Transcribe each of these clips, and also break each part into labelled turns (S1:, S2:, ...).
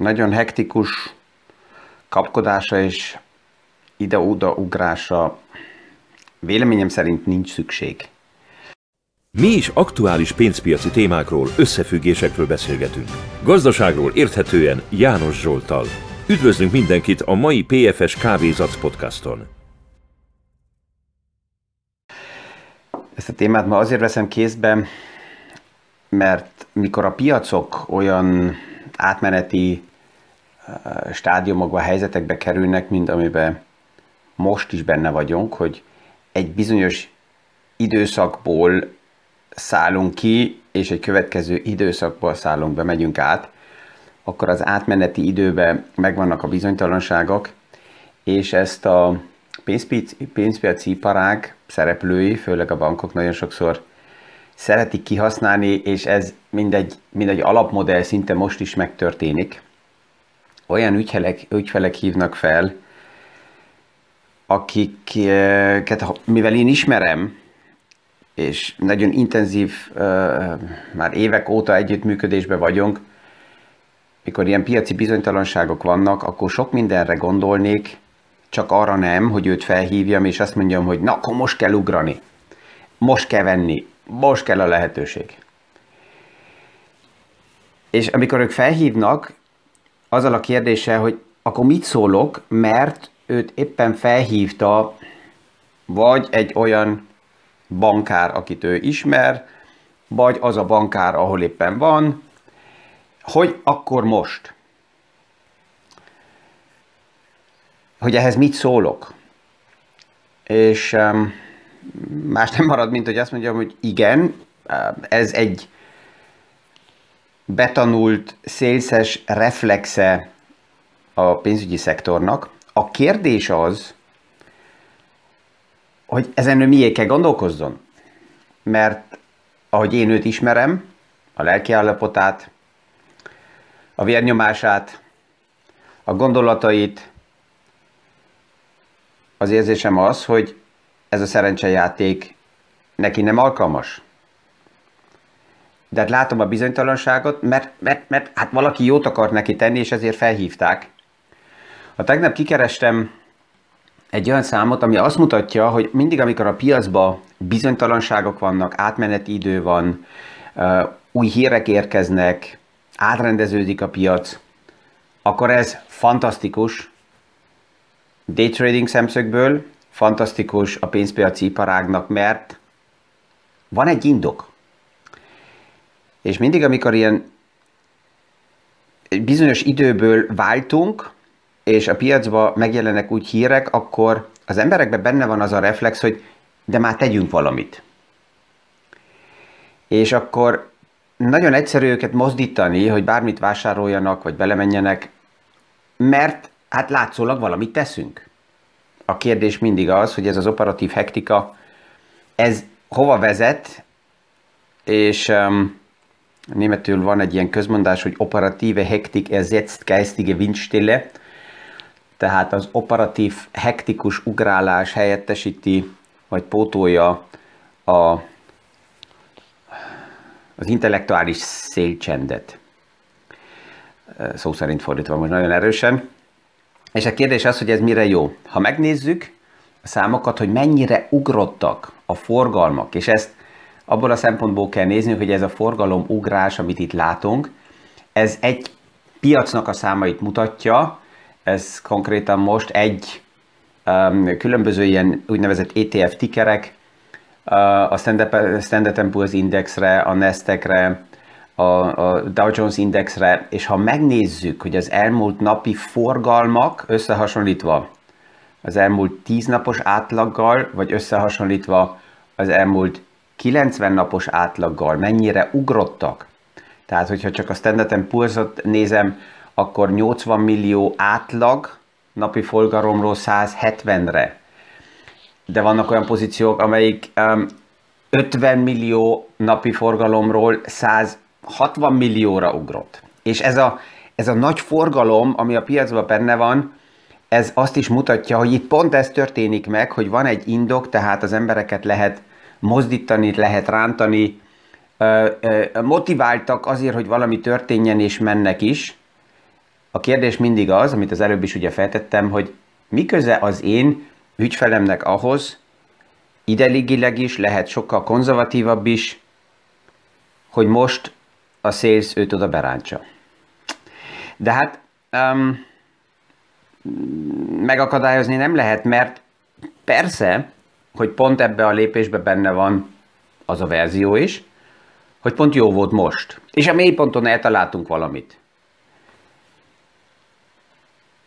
S1: nagyon hektikus kapkodása és ide-oda ugrása véleményem szerint nincs szükség.
S2: Mi is aktuális pénzpiaci témákról, összefüggésekről beszélgetünk. Gazdaságról érthetően János Zsoltal. Üdvözlünk mindenkit a mai PFS Kávézac podcaston.
S1: Ezt a témát ma azért veszem kézbe, mert mikor a piacok olyan átmeneti stádiumokba, helyzetekbe kerülnek, mint amiben most is benne vagyunk, hogy egy bizonyos időszakból szállunk ki, és egy következő időszakból szállunk be, megyünk át, akkor az átmeneti időben megvannak a bizonytalanságok, és ezt a pénzpiaci, iparág szereplői, főleg a bankok nagyon sokszor szeretik kihasználni, és ez mindegy, mindegy alapmodell szinte most is megtörténik. Olyan ügyfelek, ügyfelek hívnak fel, akiket, mivel én ismerem, és nagyon intenzív, már évek óta együttműködésben vagyunk, mikor ilyen piaci bizonytalanságok vannak, akkor sok mindenre gondolnék, csak arra nem, hogy őt felhívjam, és azt mondjam, hogy na, akkor most kell ugrani, most kell venni, most kell a lehetőség. És amikor ők felhívnak, azzal a kérdéssel, hogy akkor mit szólok, mert őt éppen felhívta vagy egy olyan bankár, akit ő ismer, vagy az a bankár, ahol éppen van, hogy akkor most. Hogy ehhez mit szólok. És um, más nem marad, mint hogy azt mondjam, hogy igen, ez egy betanult, szélszes reflexe a pénzügyi szektornak. A kérdés az, hogy ezen ő miért kell gondolkozzon. Mert ahogy én őt ismerem, a lelki állapotát, a vérnyomását, a gondolatait, az érzésem az, hogy ez a szerencsejáték neki nem alkalmas. De hát látom a bizonytalanságot, mert, mert, mert hát valaki jót akart neki tenni, és ezért felhívták. A tegnap kikerestem egy olyan számot, ami azt mutatja, hogy mindig, amikor a piacban bizonytalanságok vannak, átmeneti idő van, új hírek érkeznek, átrendeződik a piac, akkor ez fantasztikus daytrading szemszögből, fantasztikus a pénzpiaci iparágnak, mert van egy indok. És mindig, amikor ilyen bizonyos időből váltunk, és a piacba megjelennek úgy hírek, akkor az emberekben benne van az a reflex, hogy de már tegyünk valamit. És akkor nagyon egyszerű őket mozdítani, hogy bármit vásároljanak, vagy belemenjenek, mert hát látszólag valamit teszünk. A kérdés mindig az, hogy ez az operatív hektika, ez hova vezet, és um, németül van egy ilyen közmondás, hogy operatíve hektik ersetzt geistige Windstille, tehát az operatív hektikus ugrálás helyettesíti, vagy pótolja a, az intellektuális szélcsendet. Szó szerint fordítva most nagyon erősen. És a kérdés az, hogy ez mire jó. Ha megnézzük a számokat, hogy mennyire ugrottak a forgalmak, és ezt abból a szempontból kell nézni, hogy ez a forgalom ugrás, amit itt látunk, ez egy piacnak a számait mutatja, ez konkrétan most egy um, különböző ilyen úgynevezett ETF tickerek, uh, a Standard Poor's Indexre, a Nasdaqre, a, a Dow Jones Indexre, és ha megnézzük, hogy az elmúlt napi forgalmak összehasonlítva az elmúlt 10 napos átlaggal, vagy összehasonlítva az elmúlt 90 napos átlaggal mennyire ugrottak. Tehát, hogyha csak a Standard Poor's-ot nézem, akkor 80 millió átlag napi forgalomról 170-re. De vannak olyan pozíciók, amelyik um, 50 millió napi forgalomról 160 millióra ugrott. És ez a, ez a nagy forgalom, ami a piacban benne van, ez azt is mutatja, hogy itt pont ez történik meg, hogy van egy indok, tehát az embereket lehet mozdítani, lehet rántani, motiváltak azért, hogy valami történjen és mennek is, A kérdés mindig az, amit az előbb is ugye feltettem, hogy mi köze az én ügyfelemnek ahhoz, ideligileg is, lehet sokkal konzervatívabb is, hogy most a sales őt oda berántsa. De hát um, megakadályozni nem lehet, mert persze, hogy pont ebbe a lépésbe benne van az a verzió is, hogy pont jó volt most. És a mélyponton eltaláltunk valamit.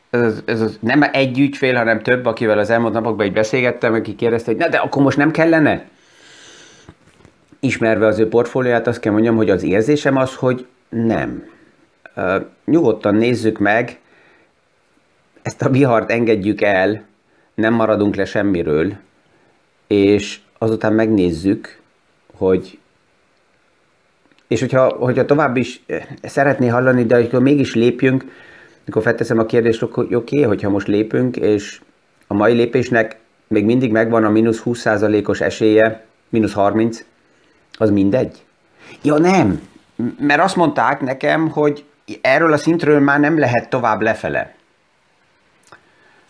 S1: Ez, ez, ez nem egy ügyfél, hanem több, akivel az elmúlt napokban így beszélgettem, aki kérdezte, hogy na de akkor most nem kellene? Ismerve az ő portfólióját, azt kell mondjam, hogy az érzésem az, hogy nem. Uh, nyugodtan nézzük meg, ezt a vihart engedjük el, nem maradunk le semmiről, és azután megnézzük, hogy és hogyha, hogyha tovább is eh, szeretné hallani, de akkor mégis lépjünk, akkor felteszem a kérdést, hogy oké, okay, hogyha most lépünk, és a mai lépésnek még mindig megvan a mínusz 20%-os esélye, mínusz 30, az mindegy? Ja nem, mert azt mondták nekem, hogy erről a szintről már nem lehet tovább lefele.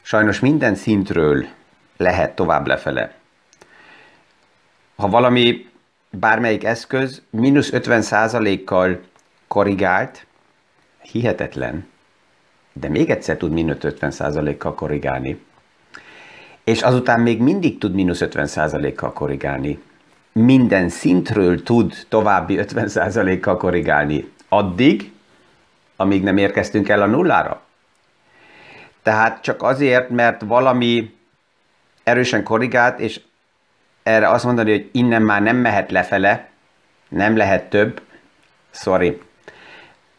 S1: Sajnos minden szintről lehet tovább lefele. Ha valami, bármelyik eszköz mínusz 50%-kal korrigált, hihetetlen, de még egyszer tud mínusz 50%-kal korrigálni, és azután még mindig tud mínusz 50%-kal korrigálni. Minden szintről tud további 50%-kal korrigálni. Addig, amíg nem érkeztünk el a nullára. Tehát csak azért, mert valami erősen korrigált, és erre azt mondani, hogy innen már nem mehet lefele, nem lehet több, sorry,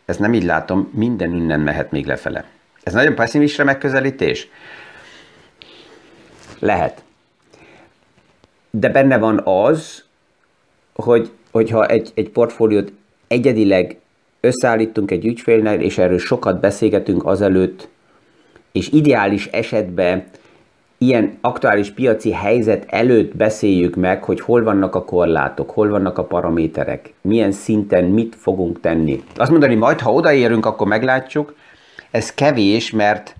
S1: ezt nem így látom, minden innen mehet még lefele. Ez nagyon pessimista megközelítés? Lehet. De benne van az, hogy, hogyha egy, egy portfóliót egyedileg összeállítunk egy ügyfélnél, és erről sokat beszélgetünk azelőtt, és ideális esetben ilyen aktuális piaci helyzet előtt beszéljük meg, hogy hol vannak a korlátok, hol vannak a paraméterek, milyen szinten mit fogunk tenni. Azt mondani, majd ha odaérünk, akkor meglátjuk, ez kevés, mert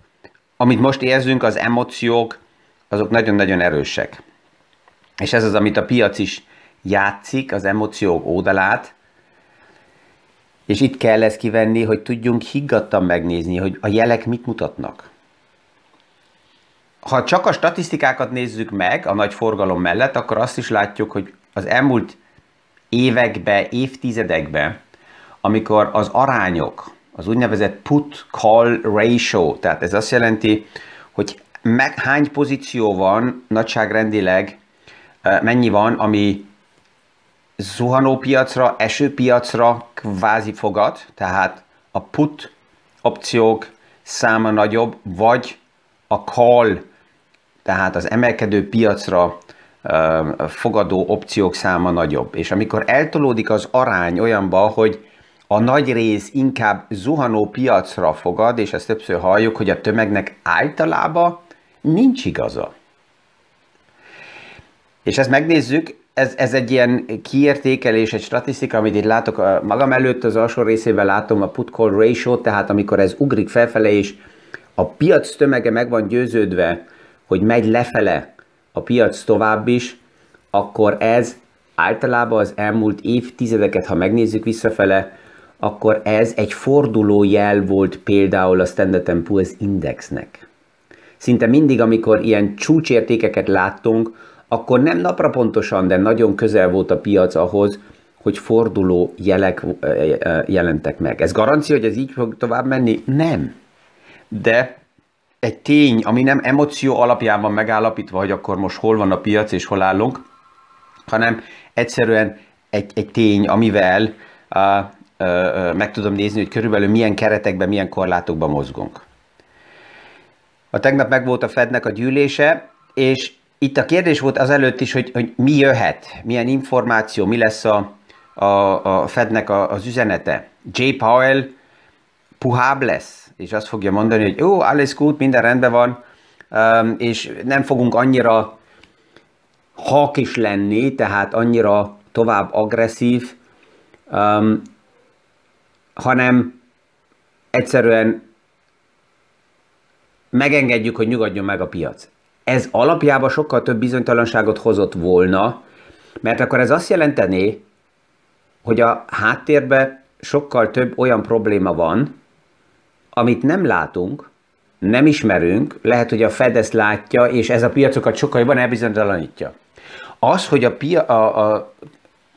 S1: amit most érzünk, az emóciók, azok nagyon-nagyon erősek. És ez az, amit a piac is játszik, az emóciók oldalát, és itt kell ezt kivenni, hogy tudjunk higgadtan megnézni, hogy a jelek mit mutatnak ha csak a statisztikákat nézzük meg a nagy forgalom mellett, akkor azt is látjuk, hogy az elmúlt évekbe, évtizedekbe, amikor az arányok, az úgynevezett put-call ratio, tehát ez azt jelenti, hogy meg, hány pozíció van nagyságrendileg, mennyi van, ami zuhanópiacra, esőpiacra kvázi fogad, tehát a put opciók száma nagyobb, vagy a call tehát az emelkedő piacra fogadó opciók száma nagyobb. És amikor eltolódik az arány olyanba, hogy a nagy rész inkább zuhanó piacra fogad, és ezt többször halljuk, hogy a tömegnek általában nincs igaza. És ezt megnézzük, ez, ez egy ilyen kiértékelés, egy statisztika, amit itt látok magam előtt, az alsó részében látom a put call ratio, tehát amikor ez ugrik felfele, és a piac tömege meg van győződve, hogy megy lefele a piac tovább is, akkor ez általában az elmúlt évtizedeket, ha megnézzük visszafele, akkor ez egy forduló jel volt például a Standard Poor's Indexnek. Szinte mindig, amikor ilyen csúcsértékeket láttunk, akkor nem napra pontosan, de nagyon közel volt a piac ahhoz, hogy forduló jelek jelentek meg. Ez garancia, hogy ez így fog tovább menni? Nem. De egy tény, ami nem alapján van megállapítva, hogy akkor most hol van a piac és hol állunk, hanem egyszerűen egy, egy tény, amivel uh, uh, meg tudom nézni, hogy körülbelül milyen keretekben, milyen korlátokban mozgunk. A tegnap meg volt a Fednek a gyűlése, és itt a kérdés volt az előtt is, hogy, hogy mi jöhet, milyen információ, mi lesz a, a, a Fednek a, az üzenete. J. Powell puhább lesz, és azt fogja mondani, hogy jó, alles gut, minden rendben van, um, és nem fogunk annyira is lenni, tehát annyira tovább agresszív, um, hanem egyszerűen megengedjük, hogy nyugodjon meg a piac. Ez alapjában sokkal több bizonytalanságot hozott volna, mert akkor ez azt jelenteni, hogy a háttérben sokkal több olyan probléma van, amit nem látunk, nem ismerünk, lehet, hogy a Fed ezt látja, és ez a piacokat sokkal jobban elbizonytalanítja. Az, hogy a, pia, a, a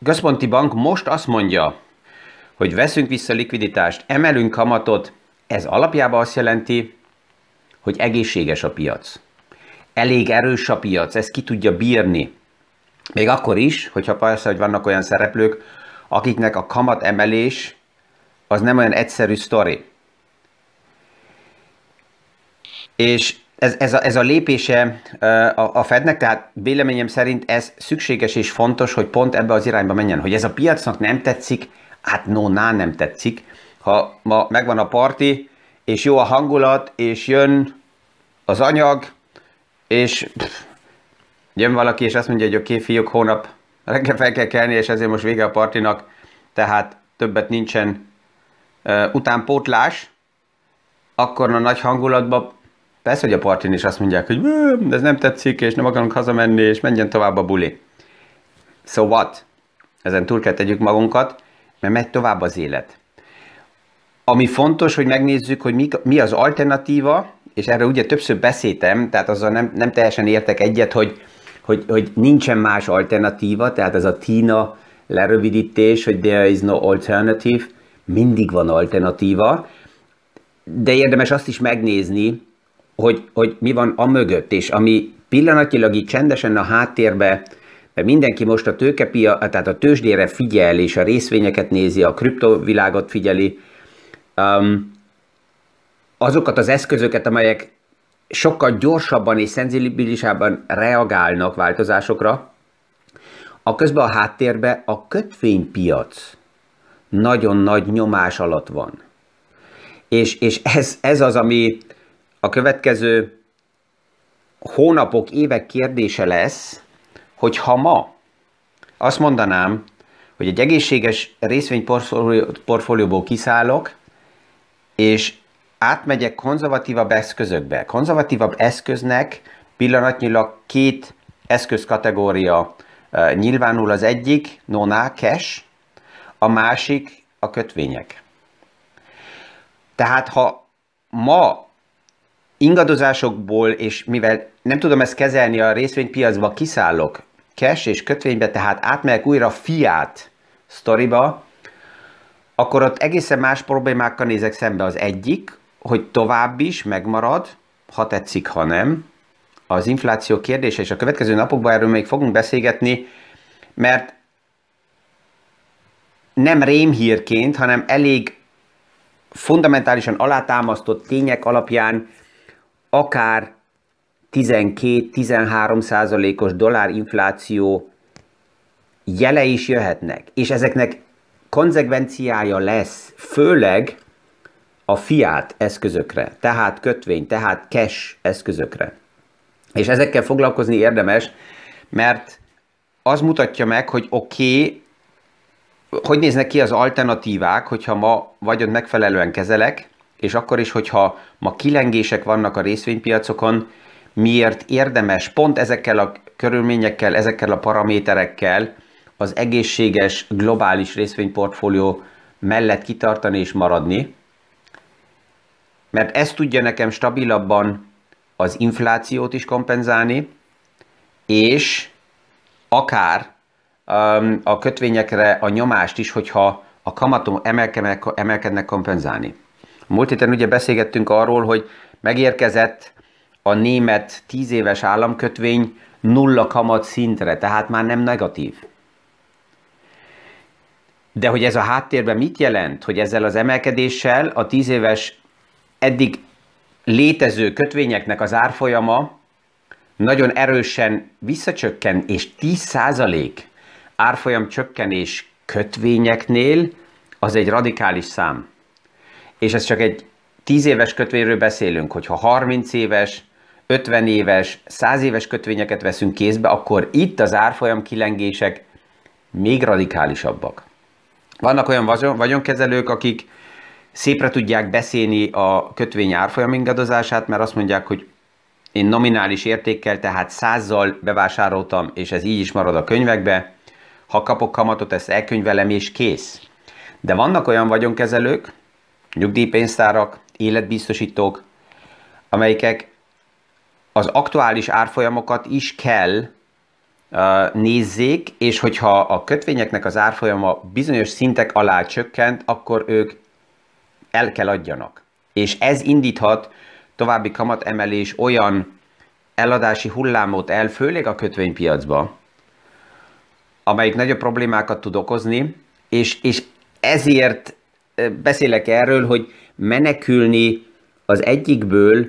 S1: központi bank most azt mondja, hogy veszünk vissza likviditást, emelünk kamatot, ez alapjában azt jelenti, hogy egészséges a piac. Elég erős a piac, ezt ki tudja bírni. Még akkor is, hogyha persze, hogy vannak olyan szereplők, akiknek a kamat emelés az nem olyan egyszerű sztori. És ez, ez, a, ez a lépése a, a Fednek, tehát véleményem szerint ez szükséges és fontos, hogy pont ebbe az irányba menjen. Hogy ez a piacnak nem tetszik, hát no, ná, nem tetszik. Ha ma megvan a parti, és jó a hangulat, és jön az anyag, és pff, jön valaki, és azt mondja, hogy oké, okay, fiúk, hónap reggel fel kell kelni, és ezért most vége a partinak, tehát többet nincsen uh, utánpótlás, akkor a nagy hangulatban persze, hogy a partin is azt mondják, hogy ez nem tetszik, és nem akarunk hazamenni, és menjen tovább a buli. So what? Ezen túl kell tegyük magunkat, mert megy tovább az élet. Ami fontos, hogy megnézzük, hogy mi, az alternatíva, és erről ugye többször beszéltem, tehát azzal nem, nem teljesen értek egyet, hogy, hogy, hogy nincsen más alternatíva, tehát ez a TINA lerövidítés, hogy there is no alternative, mindig van alternatíva, de érdemes azt is megnézni, hogy, hogy mi van a mögött, és ami pillanatilag így csendesen a háttérbe, mert mindenki most a tőkepia, tehát a tőzsdére figyel, és a részvényeket nézi, a kriptovilágot figyeli, um, azokat az eszközöket, amelyek sokkal gyorsabban és szenzibilisabban reagálnak változásokra, a közben a háttérben a kötvénypiac nagyon nagy nyomás alatt van. És, és ez, ez az, ami a következő hónapok, évek kérdése lesz, hogy ha ma azt mondanám, hogy egy egészséges részvényportfólióból kiszállok, és átmegyek konzervatívabb eszközökbe. Konzervatívabb eszköznek pillanatnyilag két eszközkategória uh, nyilvánul az egyik, nona, cash, a másik a kötvények. Tehát ha ma ingadozásokból, és mivel nem tudom ezt kezelni a részvénypiacba, kiszállok cash és kötvénybe, tehát átmegyek újra fiát sztoriba, akkor ott egészen más problémákkal nézek szembe. Az egyik, hogy tovább is megmarad, ha tetszik, ha nem, az infláció kérdése, és a következő napokban erről még fogunk beszélgetni, mert nem rémhírként, hanem elég fundamentálisan alátámasztott tények alapján akár 12-13 százalékos dollárinfláció jele is jöhetnek, és ezeknek konzekvenciája lesz, főleg a fiát eszközökre, tehát kötvény, tehát cash eszközökre. És ezekkel foglalkozni érdemes, mert az mutatja meg, hogy oké, okay, hogy néznek ki az alternatívák, hogyha ma vagyon megfelelően kezelek, és akkor is, hogyha ma kilengések vannak a részvénypiacokon, miért érdemes pont ezekkel a körülményekkel, ezekkel a paraméterekkel az egészséges globális részvényportfólió mellett kitartani és maradni, mert ez tudja nekem stabilabban az inflációt is kompenzálni, és akár a kötvényekre a nyomást is, hogyha a kamatom emelkednek kompenzálni. Múlt héten ugye beszélgettünk arról, hogy megérkezett a német 10 éves államkötvény nulla kamat szintre, tehát már nem negatív. De hogy ez a háttérben mit jelent, hogy ezzel az emelkedéssel a 10 éves eddig létező kötvényeknek az árfolyama nagyon erősen visszacsökken, és 10% árfolyam csökkenés kötvényeknél az egy radikális szám és ez csak egy 10 éves kötvényről beszélünk, hogyha 30 éves, 50 éves, 100 éves kötvényeket veszünk kézbe, akkor itt az árfolyam kilengések még radikálisabbak. Vannak olyan vagyonkezelők, akik szépre tudják beszélni a kötvény árfolyam ingadozását, mert azt mondják, hogy én nominális értékkel, tehát százzal bevásároltam, és ez így is marad a könyvekbe, ha kapok kamatot, ezt elkönyvelem, és kész. De vannak olyan vagyonkezelők, nyugdíjpénztárak, életbiztosítók, amelyikek az aktuális árfolyamokat is kell nézzék, és hogyha a kötvényeknek az árfolyama bizonyos szintek alá csökkent, akkor ők el kell adjanak. És ez indíthat további kamatemelés olyan eladási hullámot el, főleg a kötvénypiacba, amelyik nagyobb problémákat tud okozni, és, és ezért beszélek erről, hogy menekülni az egyikből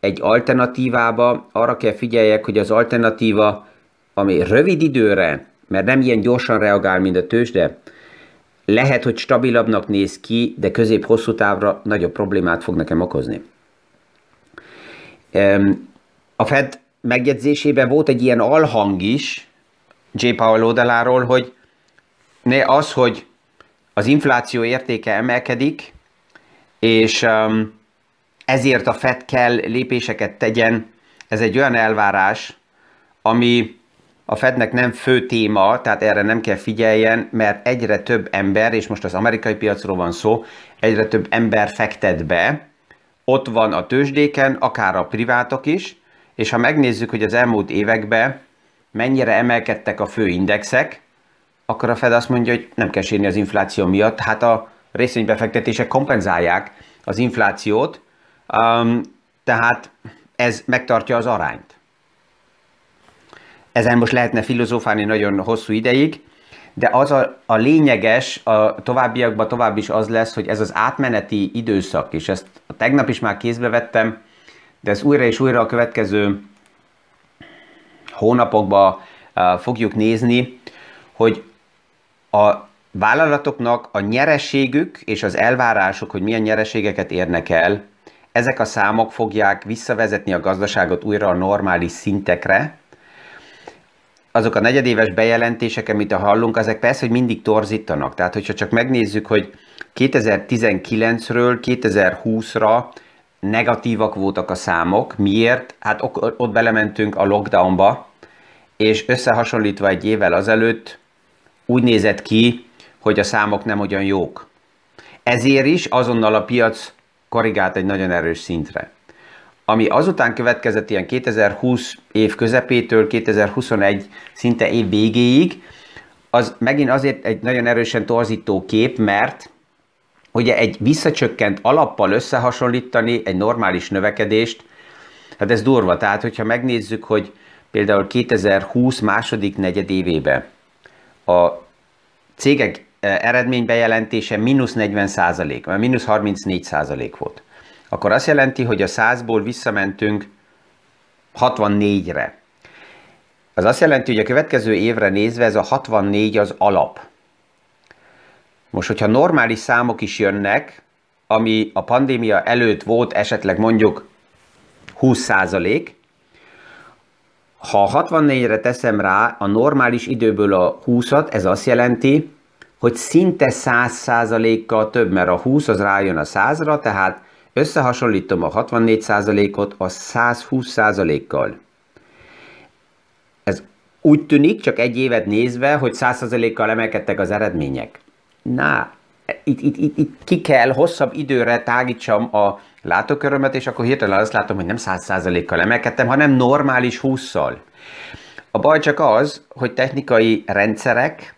S1: egy alternatívába, arra kell figyeljek, hogy az alternatíva, ami rövid időre, mert nem ilyen gyorsan reagál, mint a tőzsde, lehet, hogy stabilabbnak néz ki, de közép-hosszú távra nagyobb problémát fog nekem okozni. A Fed megjegyzésében volt egy ilyen alhang is J. Powell oldaláról, hogy ne az, hogy az infláció értéke emelkedik, és ezért a Fed kell lépéseket tegyen. Ez egy olyan elvárás, ami a Fednek nem fő téma, tehát erre nem kell figyeljen, mert egyre több ember, és most az amerikai piacról van szó, egyre több ember fektet be, ott van a tőzsdéken, akár a privátok is, és ha megnézzük, hogy az elmúlt években mennyire emelkedtek a fő indexek, akkor a Fed azt mondja, hogy nem kell sírni az infláció miatt, hát a részvénybefektetések kompenzálják az inflációt, um, tehát ez megtartja az arányt. Ezen most lehetne filozófálni nagyon hosszú ideig, de az a, a lényeges, a továbbiakban tovább is az lesz, hogy ez az átmeneti időszak, és ezt a tegnap is már kézbe vettem, de ezt újra és újra a következő hónapokban uh, fogjuk nézni, hogy a vállalatoknak a nyereségük és az elvárások, hogy milyen nyereségeket érnek el, ezek a számok fogják visszavezetni a gazdaságot újra a normális szintekre, azok a negyedéves bejelentések, amit a hallunk, ezek persze, hogy mindig torzítanak. Tehát, hogyha csak megnézzük, hogy 2019-ről 2020-ra negatívak voltak a számok. Miért? Hát ott belementünk a lockdownba, és összehasonlítva egy évvel azelőtt úgy nézett ki, hogy a számok nem olyan jók. Ezért is azonnal a piac korrigált egy nagyon erős szintre ami azután következett ilyen 2020 év közepétől 2021 szinte év végéig, az megint azért egy nagyon erősen torzító kép, mert ugye egy visszacsökkent alappal összehasonlítani egy normális növekedést, hát ez durva. Tehát, hogyha megnézzük, hogy például 2020 második negyedévében a cégek eh, eredménybejelentése mínusz 40 százalék, vagy mínusz 34 százalék volt akkor azt jelenti, hogy a 100-ból visszamentünk 64-re. Az azt jelenti, hogy a következő évre nézve ez a 64 az alap. Most, hogyha normális számok is jönnek, ami a pandémia előtt volt esetleg mondjuk 20 százalék, ha 64-re teszem rá a normális időből a 20-at, ez azt jelenti, hogy szinte 100 százalékkal több, mert a 20 az rájön a 100-ra, tehát Összehasonlítom a 64%-ot a 120%-kal. Ez úgy tűnik, csak egy évet nézve, hogy 100%-kal emelkedtek az eredmények. Na, itt, itt, itt, itt ki kell hosszabb időre tágítsam a látókörömet, és akkor hirtelen azt látom, hogy nem 100%-kal emelkedtem, hanem normális 20-szal. A baj csak az, hogy technikai rendszerek,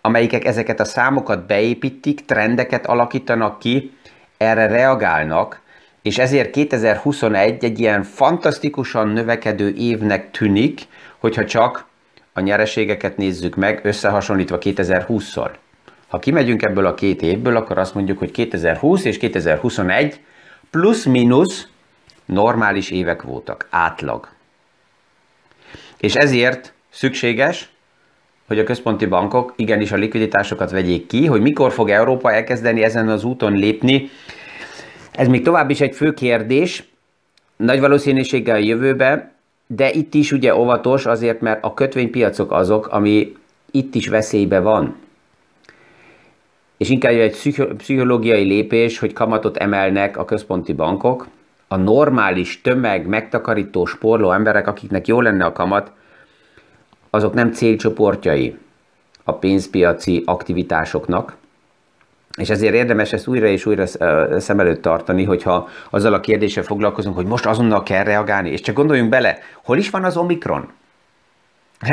S1: amelyikek ezeket a számokat beépítik, trendeket alakítanak ki, erre reagálnak, és ezért 2021 egy ilyen fantasztikusan növekedő évnek tűnik, hogyha csak a nyereségeket nézzük meg, összehasonlítva 2020-szal. Ha kimegyünk ebből a két évből, akkor azt mondjuk, hogy 2020 és 2021 plusz-minusz normális évek voltak, átlag. És ezért szükséges, hogy a központi bankok igenis a likviditásokat vegyék ki, hogy mikor fog Európa elkezdeni ezen az úton lépni. Ez még tovább is egy fő kérdés, nagy valószínűséggel a jövőbe, de itt is ugye óvatos azért, mert a kötvénypiacok azok, ami itt is veszélybe van. És inkább egy pszichológiai lépés, hogy kamatot emelnek a központi bankok, a normális tömeg, megtakarító, sporló emberek, akiknek jó lenne a kamat, azok nem célcsoportjai a pénzpiaci aktivitásoknak, és ezért érdemes ezt újra és újra szem előtt tartani, hogyha azzal a kérdéssel foglalkozunk, hogy most azonnal kell reagálni, és csak gondoljunk bele, hol is van az Omikron?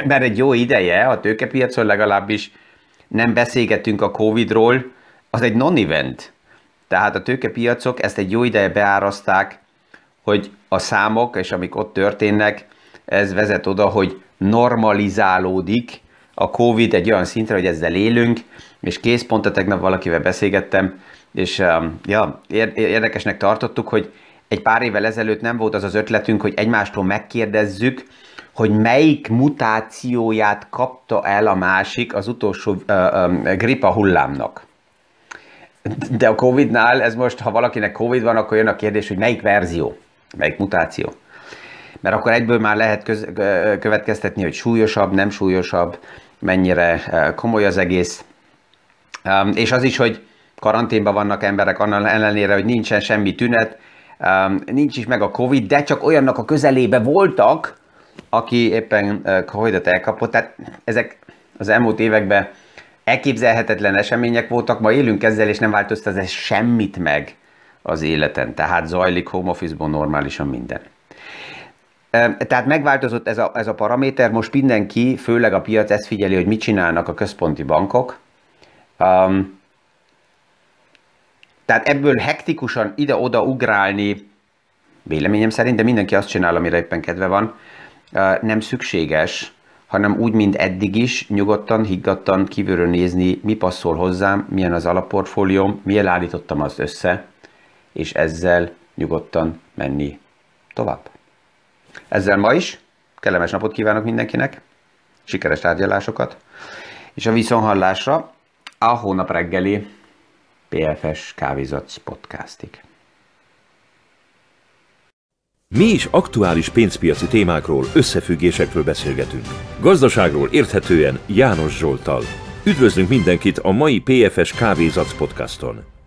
S1: Mert egy jó ideje, a tőkepiacon legalábbis nem beszélgetünk a Covid-ról, az egy non-event. Tehát a tőkepiacok ezt egy jó ideje beáraszták, hogy a számok, és amik ott történnek, ez vezet oda, hogy normalizálódik a Covid egy olyan szintre, hogy ezzel élünk, és kész, pont a tegnap valakivel beszélgettem, és um, ja, érdekesnek tartottuk, hogy egy pár évvel ezelőtt nem volt az az ötletünk, hogy egymástól megkérdezzük, hogy melyik mutációját kapta el a másik az utolsó uh, um, gripa hullámnak. De a Covid-nál ez most, ha valakinek Covid van, akkor jön a kérdés, hogy melyik verzió, melyik mutáció. Mert akkor egyből már lehet köz, következtetni, hogy súlyosabb, nem súlyosabb, mennyire komoly az egész. Um, és az is, hogy karanténban vannak emberek, annak ellenére, hogy nincsen semmi tünet, um, nincs is meg a Covid, de csak olyannak a közelébe voltak, aki éppen Covid-ot elkapott. Tehát ezek az elmúlt években elképzelhetetlen események voltak, ma élünk ezzel, és nem változtat ez semmit meg az életen. Tehát zajlik home office-ból normálisan minden. Tehát megváltozott ez a, ez a paraméter, most mindenki, főleg a piac ezt figyeli, hogy mit csinálnak a központi bankok. Um, tehát ebből hektikusan ide-oda ugrálni, véleményem szerint, de mindenki azt csinál, amire éppen kedve van, nem szükséges, hanem úgy, mint eddig is, nyugodtan, higgadtan kívülről nézni, mi passzol hozzám, milyen az alapportfólióm, milyen állítottam azt össze, és ezzel nyugodtan menni tovább. Ezzel ma is kellemes napot kívánok mindenkinek, sikeres tárgyalásokat, és a viszonhallásra a hónap reggeli PFS Kávézatsz podcastig.
S2: Mi is aktuális pénzpiaci témákról, összefüggésekről beszélgetünk. Gazdaságról érthetően János Zsoltal. Üdvözlünk mindenkit a mai PFS Kávézatsz podcaston!